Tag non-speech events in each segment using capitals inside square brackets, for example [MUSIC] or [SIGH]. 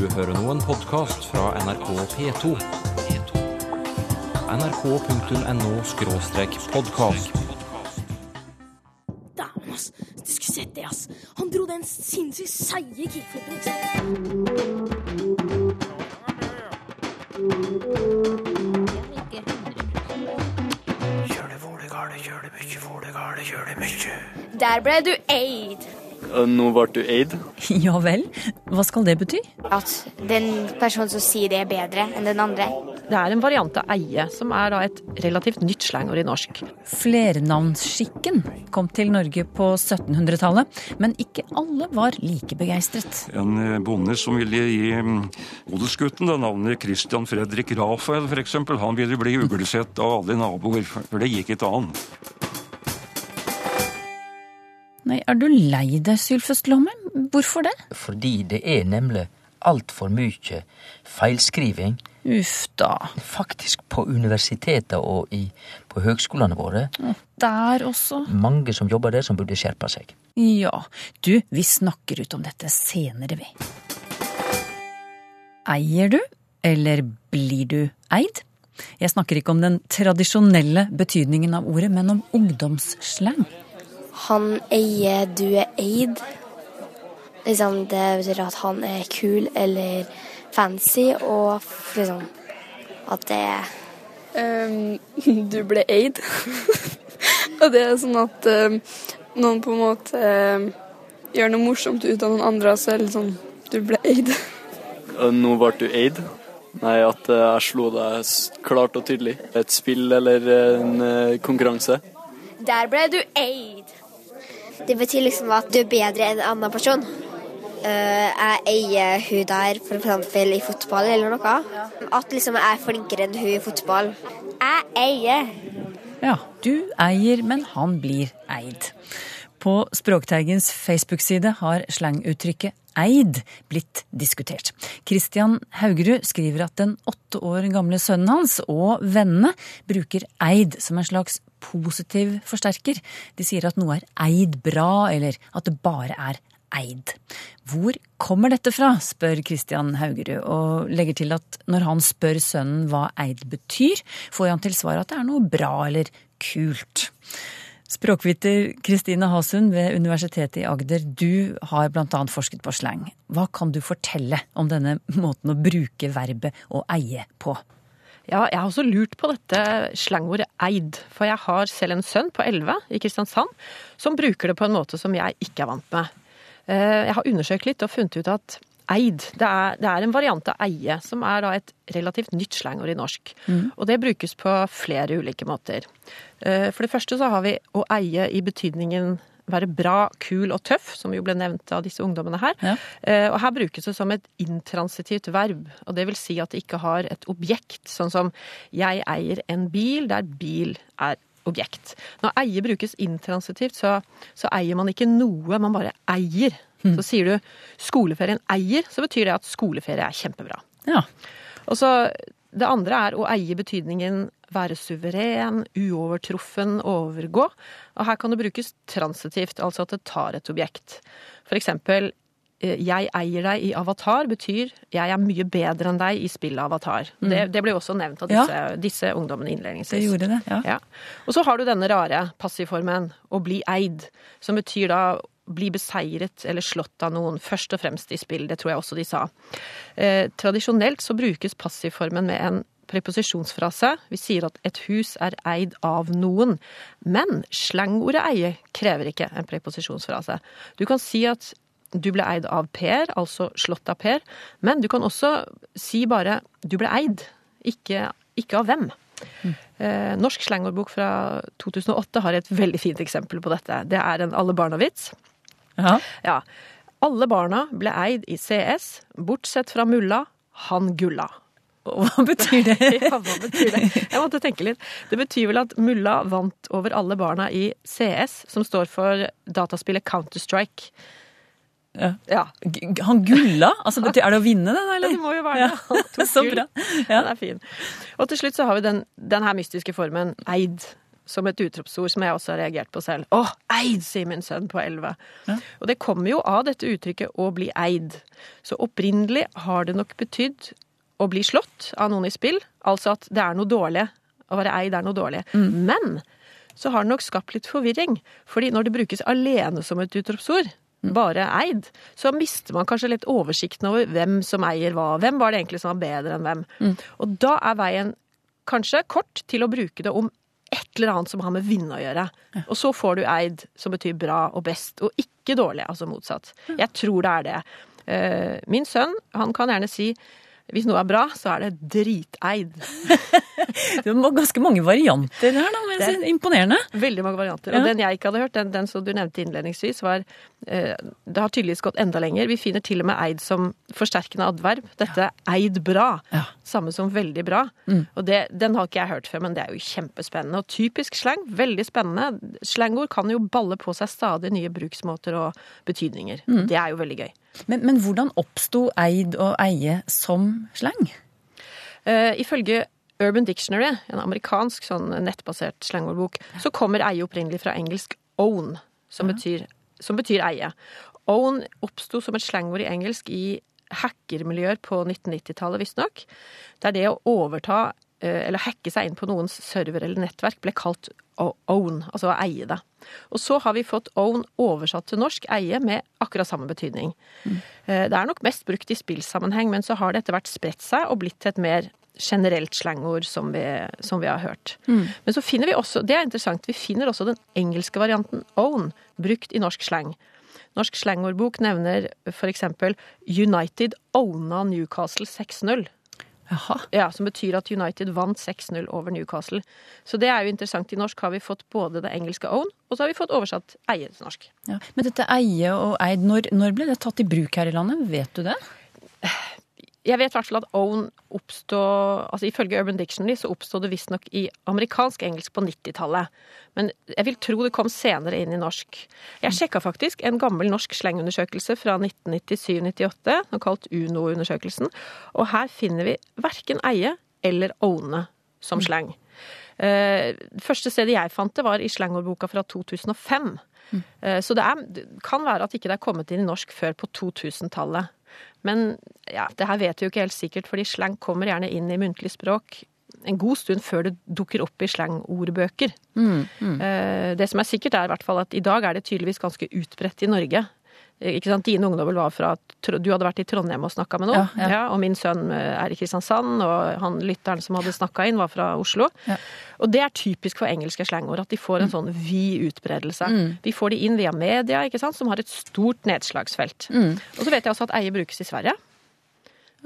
Du hører nå en podkast fra NRK P2. nrk.no-podkast. Dæven, ass. Du skulle sett det, ass. Han dro den sinnssykt seige kickflipen, ikke sant? Der ble du eid. Nå ble du eid. Ja vel, hva skal det bety? At den personen som sier det er bedre enn den andre. Det er en variant av eie, som er da et relativt nytt slangord i norsk. Flernavnsskikken kom til Norge på 1700-tallet, men ikke alle var like begeistret. En eh, bonde som ville gi mm, odelsgutten da navnet Christian Fredrik Rafael f.eks. Han ville bli uglesett av alle naboer, for det gikk ikke an. Nei, er du lei deg, Sylfest Lomme? Hvorfor det? Fordi det er nemlig altfor mye feilskriving. Uff da. Faktisk på universiteter og i, på høgskolene våre. Der også. Mange som jobber der, som burde skjerpe seg. Ja, du, vi snakker ut om dette senere, vi. Eier du, eller blir du eid? Jeg snakker ikke om den tradisjonelle betydningen av ordet, men om ungdomsslang. Han eier, du er eid. Liksom, det betyr at han er kul eller fancy, og liksom at det er um, du ble eid. [LAUGHS] og det er sånn at um, noen på en måte um, gjør noe morsomt ut av noen andre, så er det litt sånn du ble eid. Nå ble du eid. Nei, at eh, jeg slo deg klart og tydelig. Et spill eller en eh, konkurranse. Der ble du eid. Det betyr liksom at du er bedre enn en annen person. Eh, jeg eier hun der, f.eks. i fotball eller noe. At liksom jeg er flinkere enn hun i fotball. Jeg eier. Ja, du eier, men han blir eid. På Språkteigens Facebook-side har slanguttrykket eid blitt diskutert. Christian Haugerud skriver at den åtte år gamle sønnen hans og vennene bruker eid som en slags positiv forsterker. De sier at noe er eid bra, eller at det bare er eid. Hvor kommer dette fra, spør Christian Haugerud, og legger til at når han spør sønnen hva eid betyr, får han til svar at det er noe bra eller kult. Språkviter Kristine Hasund ved Universitetet i Agder, du har bl.a. forsket på slang. Hva kan du fortelle om denne måten å bruke verbet å eie på? Ja, jeg har også lurt på dette slangordet eid, for jeg har selv en sønn på 11 i Kristiansand som bruker det på en måte som jeg ikke er vant med. Eh, Jeg har undersøkt litt og funnet ut at eid, det er, det er en variant av eie, som er da et relativt nytt slangord i norsk. Og det brukes på flere ulike måter. Eh, For det første så har vi å eie i betydningen være bra, kul og tøff, som jo ble nevnt av disse ungdommene her. Ja. Eh, Og her brukes det som et intransitivt verb, og det vil si at det ikke har et objekt, sånn som jeg eier en bil, der bil er objekt. Når eie brukes intransitivt, så, så eier man ikke noe, man bare eier. Så sier du skoleferien eier, så betyr det at skoleferie er kjempebra. Ja, Og så Det andre er å eie betydningen være suveren, uovertruffen, overgå. Og her kan det brukes transitivt, altså at det tar et objekt. For eksempel eh, jeg eier deg i Avatar betyr jeg er mye bedre enn deg i spillet Avatar. Det, det ble også nevnt av Ja. disse, disse ungdommene innledningsvis. det gjorde det. Ja. Ja. Og så har du denne rare passivformen, å bli eid, som betyr da bli beseiret eller slått av noen, først og fremst i spill. Det tror jeg også de sa. Eh, tradisjonelt så brukes passivformen med en preposisjonsfrase. Vi sier at et hus er eid av noen. Men slangordet eie krever ikke en preposisjonsfrase. Du kan si at du ble eid av Per, altså slått av Per, men du kan også si bare du ble eid, ikke, ikke av hvem. Eh, Norsk slangordbok fra 2008 har et veldig fint eksempel på dette. Det er en Alle barna-vits. Ja. Ja. Alle barna ble eid i CS, bortsett fra mulla, han gulla. Hva betyr det? [LAUGHS] Ja, hva betyr det? Jeg måtte tenke litt. Det betyr vel at mulla vant over alle barna i CS, som står for dataspillet Counter-Strike. Ja. Ja. Han gulla? Altså, [LAUGHS] er det å vinne, det Eller? Ja, det må jo være det. Han tok [LAUGHS] Så gull. bra. Ja, den er fin. Og til slutt så har vi den, den her mystiske formen eid, som et utropsord som jeg også har reagert på selv. Å, eid, sier min sønn på elleve. Og det kommer jo av dette uttrykket å bli eid. Så opprinnelig har det nok betydd å bli slått av noen i spill. Altså at det er noe dårlig. Å være eid er noe dårlig. Men så har det nok skapt litt forvirring. Fordi når det brukes alene som et utropsord, bare eid, så mister man kanskje litt oversikten over hvem som eier hva. Hvem var det egentlig som var bedre enn hvem? Og da er veien kanskje kort til å bruke det om et eller annet som har med vinne å gjøre. Og så får du eid, som betyr bra og best, og ikke dårlig, altså motsatt. Jeg tror det er det. Eh, Min sønn, han kan gjerne si hvis noe er bra, så er det driteid. [LAUGHS] Det var ganske mange varianter her, da. Men så imponerende. Veldig mange varianter. Ja. Og den jeg ikke hadde hørt, den, den som du nevnte innledningsvis, var eh, Det har tydeligvis gått enda lenger. Vi finner til og med eid som forsterkende adverb. Dette er eid bra. Ja. Samme som veldig bra. Og det, den har ikke jeg hørt før, men det er jo kjempespennende. Og typisk slang. Veldig spennende. Slangord kan jo balle på seg stadig nye bruksmåter og betydninger. Det er jo veldig gøy. Men, men hvordan oppsto eid og eie som slang? Uh, ifølge Urban Dictionary, en amerikansk sånn nettbasert slangordbok, så kommer eie opprinnelig fra engelsk own, som, betyr, som betyr eie. Own oppsto som et slangord i engelsk i hackermiljøer på 1990-tallet, visstnok. Der det å overta eh, eller hacke seg inn på noens server eller nettverk ble kalt own, altså å eie det. Og så har vi fått own oversatt til norsk, eie, med akkurat samme betydning. Mm. Det er nok mest brukt i spillsammenheng, men så har det etter hvert spredt seg og blitt et mer generelt slangord som vi, som vi har hørt. Men så finner vi også, det er interessant, vi finner også den engelske varianten own brukt i norsk slang. Norsk slangordbok nevner eksempel United owna Newcastle 6-0. Ja, Som betyr at United vant 6-0 over Newcastle. Så det er jo interessant. I norsk har vi fått både det engelske own, og så har vi fått oversatt eie til norsk. Ja. Men dette eie og eid, når, når ble det tatt i bruk her i landet? Vet du det? Jeg vet i hvert fall at own oppstod altså Ifølge Urban Dictionary så oppstod det visstnok i amerikansk engelsk på 90-tallet. Men jeg vil tro det kom senere inn i norsk. Jeg sjekka faktisk en gammel norsk slengundersøkelse fra 1997-98, kalt UNO-undersøkelsen, og her finner vi verken eie eller owne som slang. Eh, Det første stedet jeg fant det, var i slangordboka fra 2005. Eh, Så det, er, kan være at ikke det er kommet inn i norsk før på 2000-tallet. Men ja, det her vet vi jo ikke helt sikkert, fordi slang kommer gjerne inn i muntlig språk en god stund før det dukker opp i slangordbøker. Eh, Det som er sikkert, er i hvert fall at i dag er det tydeligvis ganske utbredt i Norge. Ikke sant? Dine ungdommer var fra Du hadde vært i Trondheim og snakka med noen. Ja, ja. og min sønn eh, er i Kristiansand, og han lytteren som hadde snakka inn, var fra Oslo. Ja. Og det er typisk for engelske slangord, at de får en sånn vid utbredelse. Vi får de inn via media, ikke sant, som har et stort nedslagsfelt. Og så vet jeg også at eie brukes i Sverige.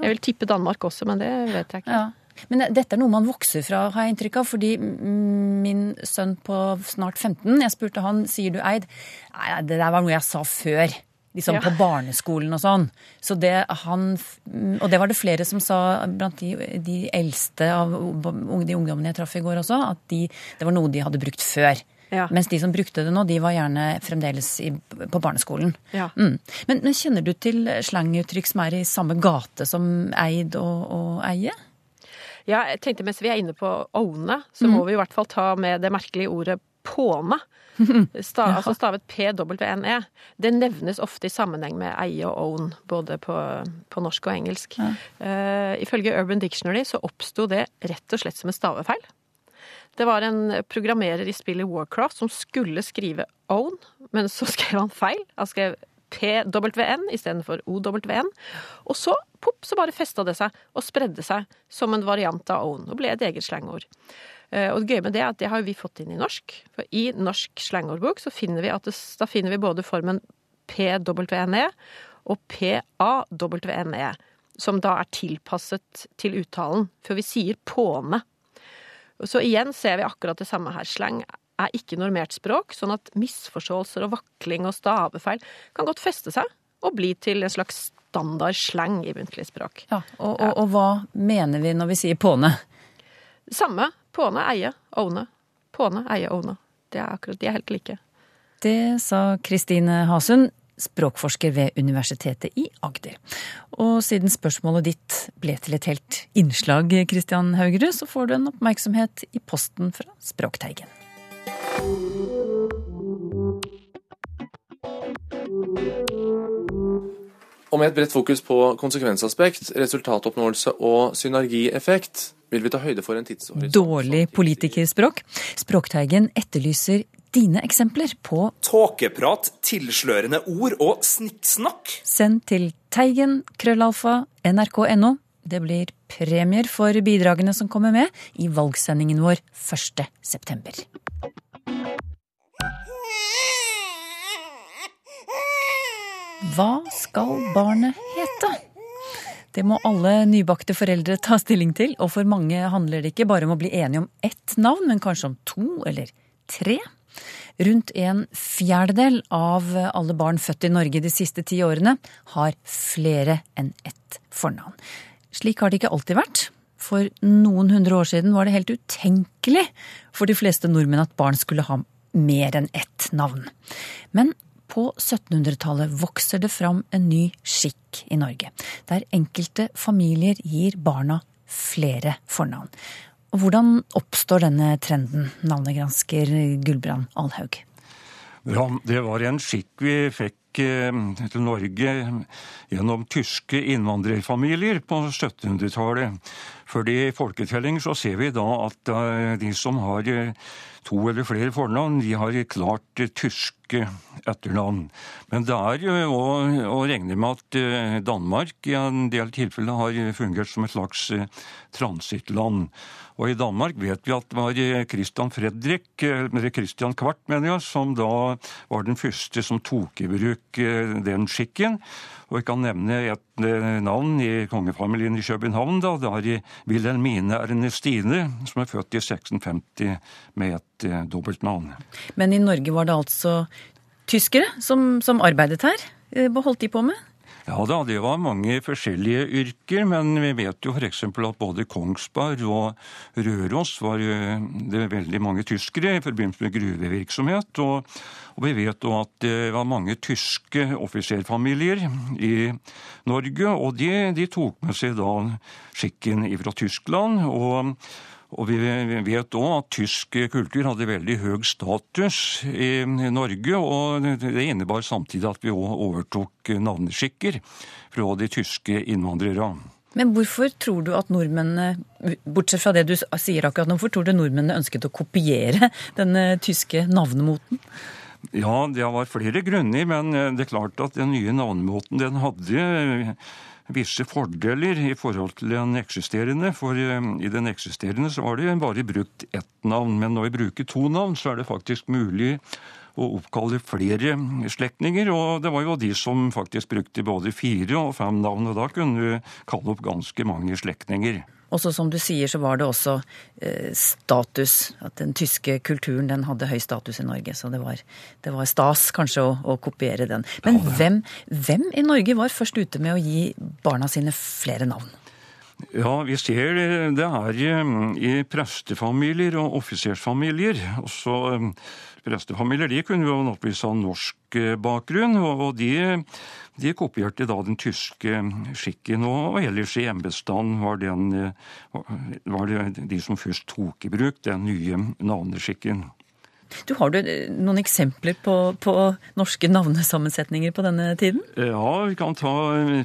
Jeg vil tippe Danmark også, men det vet jeg ikke. Ja. Men dette er noe man vokser fra, har jeg inntrykk av. Fordi mm, min sønn på snart 15, jeg spurte han sier du eid. Nei, det der var noe jeg sa før. Liksom Ja. på barneskolen og sånn. Så det han mm, Og det var det flere som sa blant de, de eldste av de ungdommene jeg traff i går også, at de, det var noe de hadde brukt før. Ja. Mens de som brukte det nå, de var gjerne fremdeles i, på barneskolen. Ja. Mm. Men, men kjenner du til slanguttrykk som er i samme gate som eid og, og eie? Ja, jeg tenkte mens vi er inne på owne, så må vi i hvert fall ta med det merkelige ordet påne. [LAUGHS] Sta, altså stavet p-w-n-e. Det nevnes ofte i sammenheng med eie og own, både på, på norsk og engelsk. Eh, ifølge Urban Dictionary så oppsto det rett og slett som en stavefeil. Det var en programmerer i spillet Warcraft som skulle skrive own, men så [LAUGHS] skrev han feil. Han skrev PWN istedenfor OWN. Og så, popp, så bare festa det seg og spredde seg som en variant av own og ble et eget slangord. Eh, Og det gøye med det er at det har vi fått inn i norsk. For i norsk slangordbok så finner vi at det, da finner vi både formen PWNE og PAWNE, som da er tilpasset til uttalen. For vi sier påne. Så igjen ser vi akkurat det samme her. Slang er ikke normert språk, sånn at misforståelser og vakling og stavefeil kan godt feste seg og bli til en slags standard slang i muntlig språk. Ja, og, og, og hva mener vi når vi sier påne? Samme. Påne, eie, one. Påne, eie, one. Det er akkurat, De er helt like. Det sa Kristine Hasund, språkforsker ved Universitetet i Agder. Og siden spørsmålet ditt ble til et helt innslag, Kristian Haugerud, så får du en oppmerksomhet i posten fra Språkteigen. Og med et bredt fokus på konsekvensaspekt, resultatoppnåelse og synergieffekt, vil vi ta høyde for en tidshorisont Dårlig politikerspråk. Språkteigen etterlyser dine eksempler på Tåkeprat, tilslørende ord og snikksnakk. Send til teigen krøllalfa nrk.no. Det blir premier for bidragene som kommer med i valgsendingen vår 1. Hva skal barnet hete? Det må alle nybakte foreldre ta stilling til, og for mange handler det ikke bare om å bli enige om ett navn, men kanskje om to eller tre. Rundt en fjerdedel av alle barn født i Norge de siste ti årene har flere enn ett fornavn. Slik har det ikke alltid vært. For noen hundre år siden var det helt utenkelig for de fleste nordmenn at barn skulle ha mer enn ett navn. Men på 1700-tallet vokser det fram en ny skikk i Norge, der enkelte familier gir barna flere fornavn. Og hvordan oppstår denne trenden, navnegransker Gulbrand Alhaug? Ja, det var en skikk vi fikk eh, til Norge gjennom tyske innvandrerfamilier på 1700-tallet. Fordi i folketelling så ser vi da at eh, de som har eh, to eller flere fornavn, de har klart tyske etternavn. Men det er jo å, regne med at Danmark i en del tilfeller har fungert som et slags transittland. Og i Danmark vet vi at det var Christian Fredrik, eller Christian Kvart, mener jeg, som da var den første som tok i bruk den skikken. Og jeg kan nevne et navn i kongefamilien i København. da, Det er Wilhelmine Ernestine, som er født i 1650 med et eh, dobbeltnavn. Men i Norge var det altså tyskere som, som arbeidet her? Hva holdt de på med? Ja da, det var mange forskjellige yrker, men vi vet jo f.eks. at både Kongsberg og Røros var det veldig mange tyskere i forbindelse med gruvevirksomhet. Og, og vi vet jo at det var mange tyske offiserfamilier i Norge, og de, de tok med seg da skikken fra Tyskland. og og vi vet òg at tysk kultur hadde veldig høy status i Norge, og det innebar samtidig at vi òg overtok navneskikker fra de tyske innvandrerne. Men hvorfor tror du at nordmennene, bortsett fra det du sier akkurat nå, hvorfor tror du nordmennene ønsket å kopiere denne tyske navnemoten? Ja, det var flere grunner, men det er klart at den nye navnemåten den hadde visse fordeler i forhold til den eksisterende. For i den eksisterende så var det bare brukt ett navn. Men når vi bruker to navn, så er det faktisk mulig å oppkalle flere slektninger. Og det var jo de som faktisk brukte både fire og fem navn. Og da kunne du kalle opp ganske mange slektninger. Og så som du sier, så var det også eh, status. At den tyske kulturen den hadde høy status i Norge. Så det var, det var stas kanskje å, å, kopiere den. Men hvem, hvem i Norge var først ute med å gi barna sine flere navn? Ja, vi ser det her i prestefamilier og offisersfamilier. Også prestefamilier de kunne jo naturligvis ha norsk bakgrunn, og de de kopierte da den tyske skikken, og ellers i embetsstanden var, var det de som først tok i bruk den nye navneskikken. Du Har du noen eksempler på, på, norske navnesammensetninger på denne tiden? Ja, vi kan ta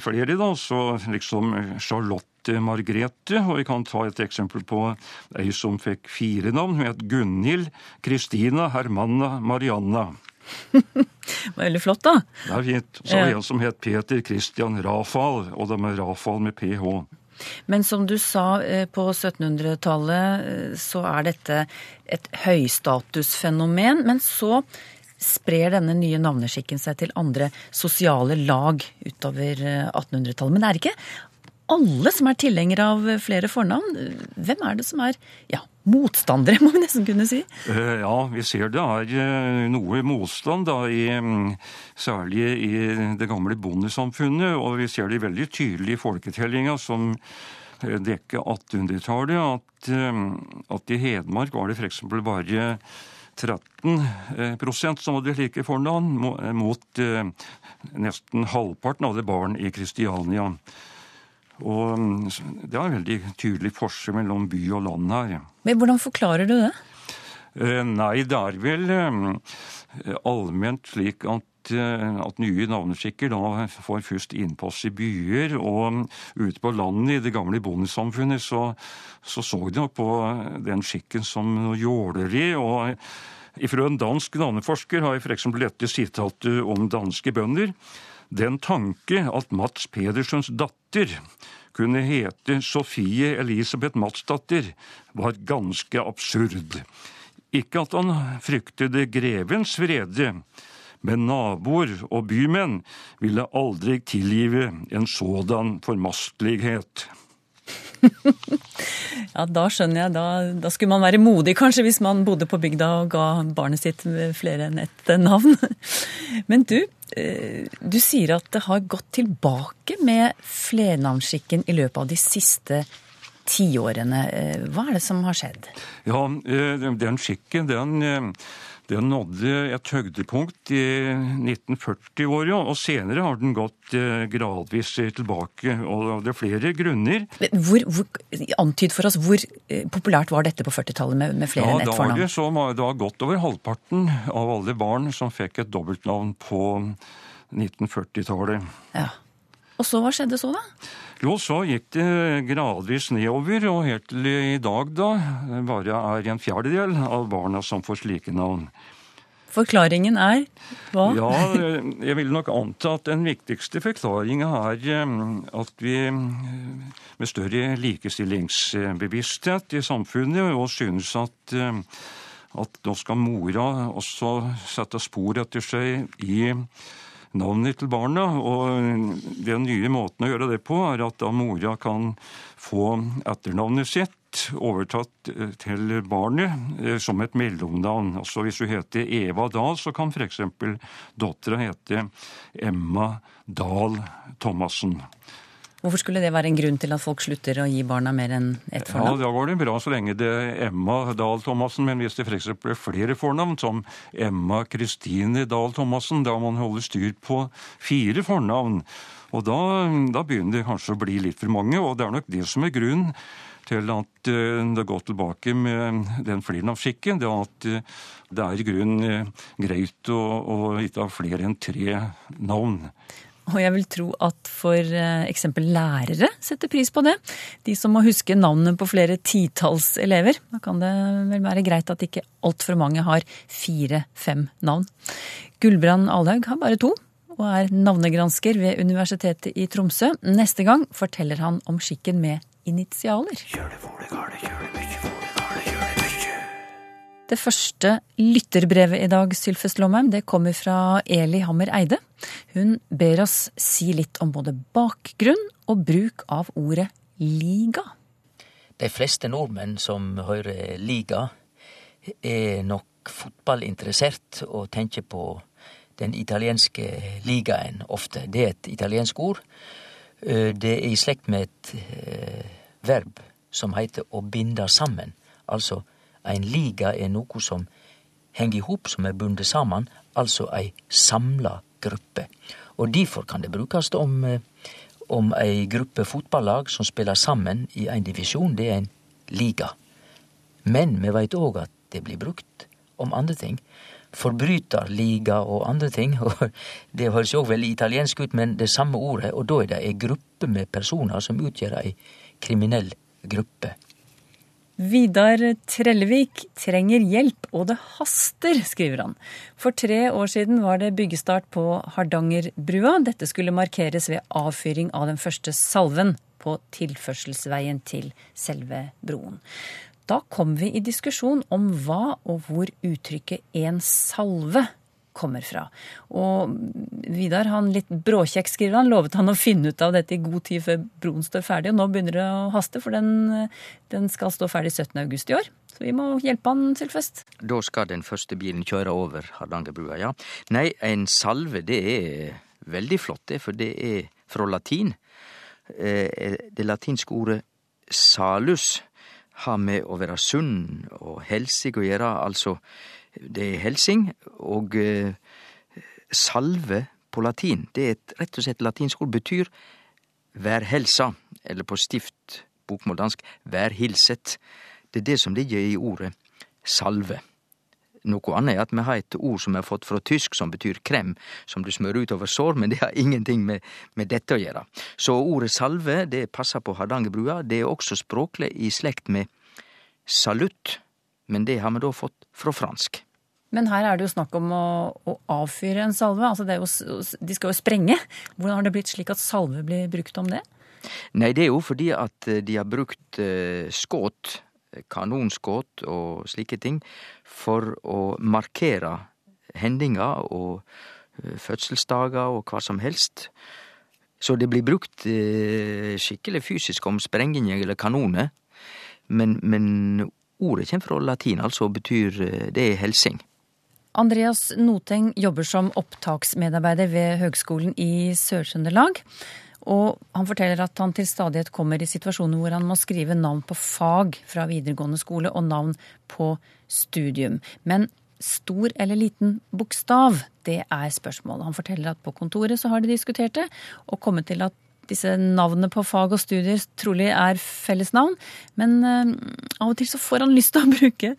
flere. da, så liksom Charlotte Margrethe. Og vi kan ta et eksempel på ei som fikk fire navn. Hun het Gunhild, Kristina, Hermanna, Marianna. [LAUGHS] Veldig flott, da. Det er fint. Så var det en som het Peter Christian Rafal, og det med Rafal med ph. Men som du sa, eh, på 1700-tallet eh, så er dette et høystatusfenomen. Men så sprer denne nye navneskikken seg til andre sosiale lag utover 1800-tallet. Eh, Men det er ikke alle som er tilhengere av flere fornavn. Hvem er det som er ja, motstandere, [LAUGHS] må vi nesten kunne si? Eh, ja, vi ser det er eh, noe motstand, da, i, mm, særlig i det gamle bondesamfunnet. Og vi ser det veldig tydelig i folketellinga som eh, dekker 1800-tallet, at, at, i Hedmark var det f.eks. bare 13% som hadde like fornavn, mot nesten halvparten av det barn i Kristiania. Og mm, det er en veldig tydelig forskjell mellom by og land her. Men Hvordan forklarer du det? Eh, Nei, det er vel eh, allment slik at, eh, at nye navneskikker da får først innpass i byer. Og ute på landet i det gamle bondesamfunnet så, så så de nok på den skikken som noe jåleri. og Ifra en dansk navneforsker har jeg f.eks. dette sitatet om danske bønder. Den tanke at Mats Pedersens datter kunne hete Sofie Elisabeth Matsdatter, var ganske absurd. Ikke at han fryktet grevens vrede, men naboer og bymenn ville aldri tilgive en sådan formastlighet. [LAUGHS] Ja, da skjønner jeg. Da, da, skulle man være modig, kanskje, hvis man bodde på bygda og ga barnet sitt flere enn ett navn. [LAUGHS] Men du, eh, du sier at det har gått tilbake med flernavnskikken i løpet av de siste tiårene. Eh, hva er det som har skjedd? Ja, eh, den skikken, den den nådde et høydepunkt i 1940-åra, og senere har den gått eh, gradvis tilbake. Og det er flere grunner. Hvor, hvor, antyd for oss, hvor eh, populært var dette på 40-tallet med, med, flere ja, enn ett fornavn? Da var det godt over halvparten av alle barn som fikk et dobbeltnavn på 1940-tallet. Ja. Og så hva skjedde så, da? Jo, så gikk det gradvis nedover, og helt til i dag, da, bare er en fjerdedel av barna som får slike navn. Forklaringen er hva? Ja, jeg vil nok anta at den viktigste forklaringa er at vi med større likestillingsbevissthet i samfunnet og synes at, at nå skal mora også sette spor etter seg i navnet til barna. Og den nye måten å gjøre det på, er at da mora kan få etternavnet sitt overtatt eh, til barnet eh, som et mellomnavn. Altså Hvis hun heter Eva Dahl, så kan f.eks. dattera hete Emma Dahl Thomassen. Hvorfor skulle det være en grunn til at folk slutter å gi barna mer enn ett fornavn? Ja, Da går det bra så lenge det er Emma Dahl Thomassen, men hvis det f.eks. er flere fornavn, som Emma Kristine Dahl Thomassen, da må man holde styr på fire fornavn. Og da, da begynner det kanskje å bli litt for mange, og det er nok det som er grunnen til at eh, det går tilbake med den flernavnskikken. Det er at eh, det er i grunnen eh, greit å, å ikke ha flere enn tre navn. Og jeg vil tro at for eksempel lærere setter pris på det. De som må huske navnet på flere titalls elever. Da kan det vel være greit at ikke altfor mange har fire-fem navn. Gulbrand Alhaug har bare to, og er navnegransker ved Universitetet i Tromsø. Neste gang forteller han om skikken med initialer. Kjør Det første lytterbrevet i dag, Sylfest Lomheim, det kommer fra Eli Hammer Eide. Hun ber oss si litt om både bakgrunn og bruk av ordet liga. De fleste nordmenn som hører liga, er nok fotballinteressert og tenker på den italienske ligaen ofte. Det er et italiensk ord. Det er i slekt med et verb som heter å binde sammen. Altså, ein liga er noko som heng i hop, som er bundet saman, altså ei samla gruppe. Og difor kan det brukast om, om ei gruppe fotballag som spelar sammen i ein divisjon. Det er ein liga. Men vi veit òg at det blir brukt om andre ting. Forbryterliga og andre ting. [LAUGHS] og Det høres jo òg veldig italiensk ut, men det samme ordet. Og da er det ei gruppe med personar som utgjør ei kriminell gruppe. Vidar Trellevik trenger hjelp, og det haster, skriver han. For tre år siden var det byggestart på Hardangerbrua. Dette skulle markeres ved avfyring av den første salven på tilførselsveien til selve broen. Da kom vi i diskusjon om hva og hvor uttrykket 'en salve' kommer fra. Og Vidar, han litt bråkjekk, skriver han, lovet han å finne ut av dette i god tid før broen står ferdig. Og nå begynner det å haste, for den, den skal stå ferdig 17. august i år. Så vi må hjelpe han, Sylfest. Da skal den første bilen kjøre over Hardangerbrua, ja. Nei, en salve, det er veldig flott, det, for det er fra latin. Det latinske ordet salus har med å være sunn og helsig å gjøre, altså det er helsing, og uh, salve på latin, det er et rett og slett latinsk ord, betyr vær helsa, eller på stift bokmål dansk vær hilset. Det er det som ligger i ordet salve. Noe annet er at vi har et ord som vi har fått fra tysk som betyr krem, som du smører utover sår, men det har ingenting med, med dette å gjøre. Så ordet salve, det passer på Hardangerbrua. Det er også språklig i slekt med salutt, men det har vi da fått fra fransk. Men her er det jo snakk om å, å avfyre en salve. Altså jo, de skal jo sprenge. Hvordan har det blitt slik at salve blir brukt om det? Nei, det er jo fordi at de har brukt uh, skudd kanonskudd og slike ting for å markere hendingar og eh, fødselsdager og hva som helst. Så det blir brukt eh, skikkelig fysisk om sprenging eller kanoner. Men, men ordet kommer fra latin, altså betyr eh, det helsing. Andreas Noteng jobber som opptaksmedarbeider ved Høgskolen i Sør-Trøndelag. Og han forteller at han til stadighet kommer i situasjoner hvor han må skrive navn på fag fra videregående skole og navn på studium. Men stor eller liten bokstav, det er spørsmålet. Han forteller at på kontoret så har de diskutert det, og kommet til at disse navnene på fag og studier trolig er fellesnavn, men uh, av og til så får han lyst til å [LAUGHS] bruke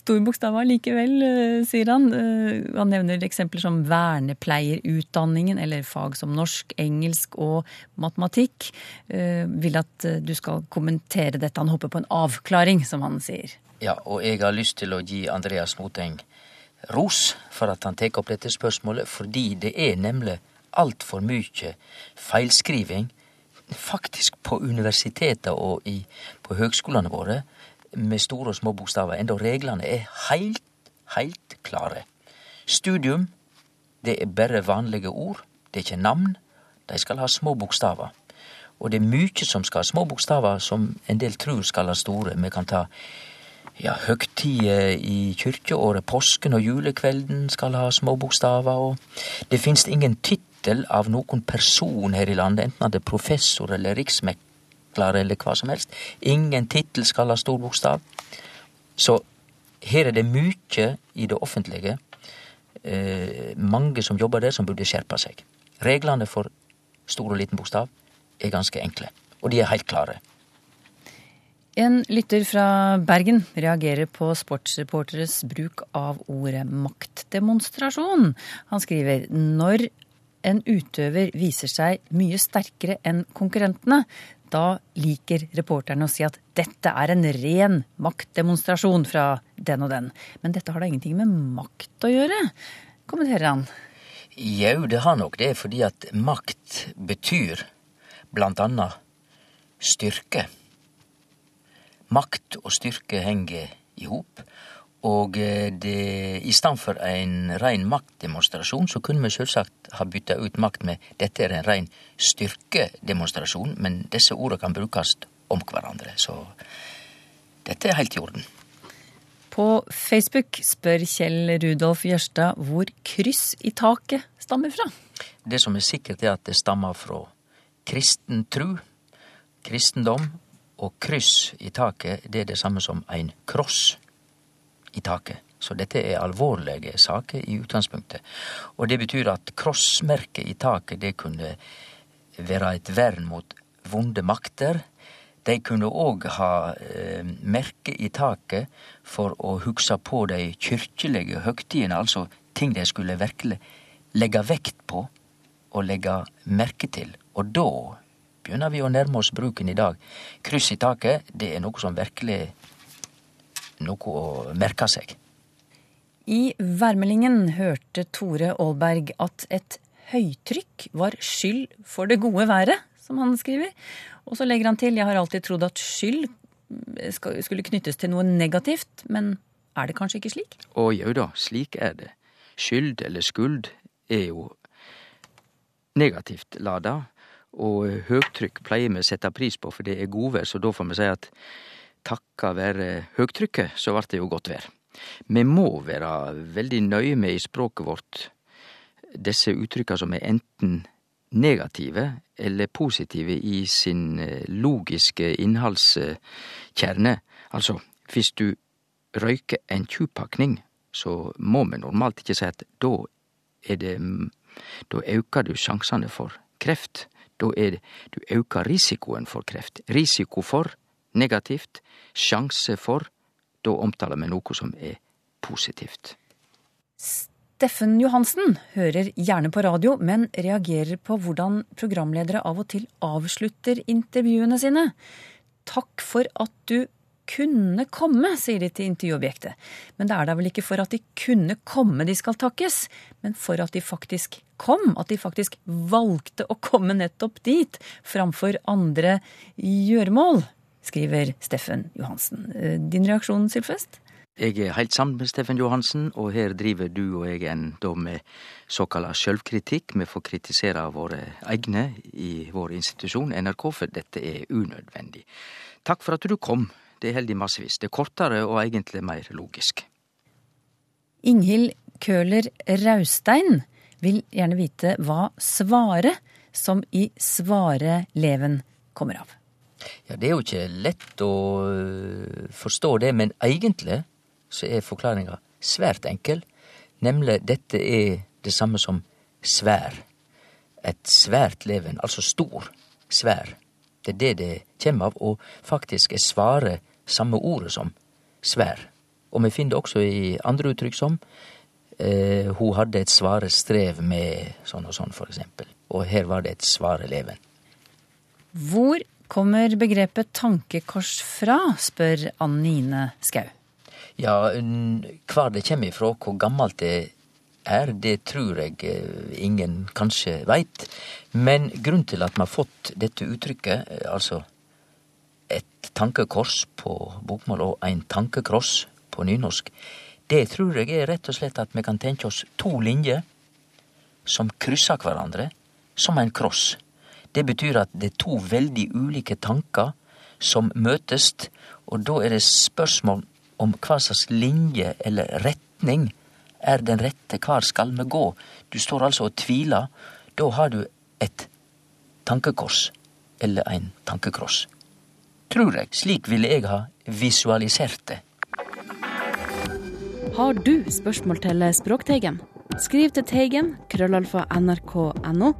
storbokstaver likevel, uh, sier han. Uh, han nevner eksempler som vernepleierutdanningen eller fag som norsk, engelsk og matematikk. vil at du skal kommentere dette. Han håper på en avklaring, som han sier. Ja, og jeg har lyst til å gi Andreas Noteng ros for at han tar opp dette spørsmålet, fordi det er nemlig altfor mye feilskriving, faktisk på universitetet og i, på høgskolene våre, med store og små bokstaver, enda reglene er heilt, heilt klare. Studium, det er bare vanlige ord, det er ikke navn. De skal ha små bokstaver. Og det er mye som skal ha små bokstaver, som en del tror skal ha store. Vi kan ta ja, høgtider i kyrkjeåret, påsken og julekvelden skal ha små bokstaver, og det finst ingen tittel tittel av noen person her i landet, enten han er professor eller riksmekler eller hva som helst. Ingen tittel skal ha stor bokstav. Så her er det mye i det offentlige, eh, mange som jobber der, som burde skjerpe seg. Reglene for stor og liten bokstav er ganske enkle, og de er helt klare. En lytter fra Bergen reagerer på sportsreporteres bruk av ordet maktdemonstrasjon. Han skriver når en utøver viser seg mye sterkere enn konkurrentene, da liker reporterne å si at dette er en ren maktdemonstrasjon fra den og den. Men dette har da ingenting med makt å gjøre, kommenterer han. Jau, det har nok det, fordi at makt betyr blant annet styrke. Makt og styrke henger i hop. Og eh, det, i stedet for en ren maktdemonstrasjon, så kunne vi selvsagt ha bytta ut makt med dette er en ren styrkedemonstrasjon, men disse ordene kan brukes om hverandre. Så dette er helt i orden. På Facebook spør Kjell Rudolf Jørstad hvor kryss i taket stammer fra. Det som er sikkert, er at det stammer fra kristen tru, kristendom, og kryss i taket, det er det samme som en kross i taket. Så dette er alvorlige saker i utgangspunktet. Og det betyr at krossmerket i taket, det kunne være et vern mot vonde makter. De kunne òg ha eh, merke i taket for å hugsa på de kyrkjelege høgtidene, altså ting de skulle virkelig legge vekt på og legge merke til. Og da begynner vi å nærme oss bruken i dag. Kryss i taket, det er noe som virkelig noe å merke seg. I værmeldingen hørte Tore Aalberg at et høytrykk var skyld for det gode været, som han skriver. Og så legger han til jeg har alltid trodd at skyld skulle knyttes til noe negativt, men er det kanskje ikke slik? Å jau da, slik er det. Skyld eller skuld er jo negativt lada, og høgtrykk pleier vi å sette pris på, for det er godvær, så da får vi si at takka være høgtrykket, så vart det jo godt vær. Vi må være veldig nøye med i språket vårt disse uttrykka som er enten negative eller positive i sin eh, logiske innholdskjerne. Altså, hvis du røyker en tjuvpakning, så må vi normalt ikke si at da er det Da aukar du sjansene for kreft. Da er det Du aukar risikoen for kreft. Risiko for negativt, sjanse for, da omtaler vi noe som er positivt. Steffen Johansen hører gjerne på radio, men reagerer på hvordan programledere av og til avslutter intervjuene sine. Takk for at du kunne komme, sier de til intervjuobjektet. Men det er da vel ikke for at de kunne komme de skal takkes, men for at de faktisk kom. At de faktisk valgte å komme nettopp dit, framfor andre gjøremål, skriver Steffen Johansen. Eh, din reaksjon, Sylfest? Jeg er helt sammen med Steffen Johansen, og her driver du og jeg en da med såkalla sjølvkritikk. Vi får kritisere våre egne i vår institusjon, NRK, for dette er unødvendig. Takk for at du kom. Det er heldig massevis. Det er kortere og egentlig mer logisk. Inghild Køhler Raustein vil gjerne vite hva svaret, som i svareleven, kommer av. Ja, det er jo ikke lett å øh, forstå det, men egentlig så er forklaringa svært enkel. Nemlig dette er det samme som svær. Et svært leven, altså stor, svær. Det er det det kommer av, og faktisk er svare samme ordet som svær. Og vi finner det også i andre uttrykk som eh, hun hadde et svare strev med sånn og sånn, for eksempel. Og her var det et svare leven. Hvor kommer begrepet tankekors fra, spør Annine Skau. Ja, hvor det kommer ifra, hvor gammelt det er, det tror jeg eh, ingen kanskje veit. Men grunnen til at vi har fått dette uttrykket, eh, altså et tankekors på bokmål og ein tankekross på nynorsk, det tror jeg er rett og slett at vi kan tenke oss to linjer som kryssar hverandre, som en kross. Det betyr at det er to veldig ulike tanker som møtes, og da er det spørsmål om hva slags linje eller retning er den rette, hvor skal vi gå? Du står altså og tviler. Da har du et tankekors, eller en tankekross. Tror jeg. Slik ville jeg ha visualisert det. Har du spørsmål til Språkteigen? Skriv til Teigen, krøllalfa nrk.no,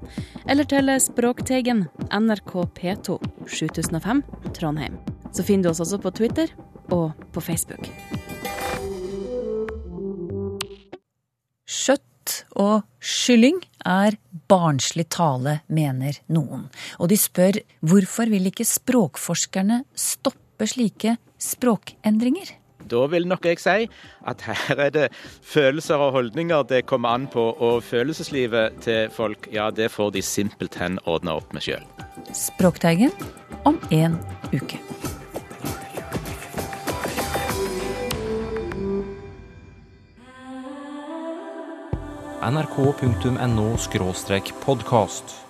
eller til Språkteigen, NRK P2, 7005, Trondheim. Så finner du oss også på Twitter og på Facebook. Skjøtt og kylling er barnslig tale, mener noen. Og de spør hvorfor vil ikke språkforskerne stoppe slike språkendringer? Da vil nok jeg si at her er det følelser og holdninger det kommer an på, og følelseslivet til folk, ja, det får de simpelthen ordna opp med sjøl. Språkteigen om en uke. nrk.no podkast.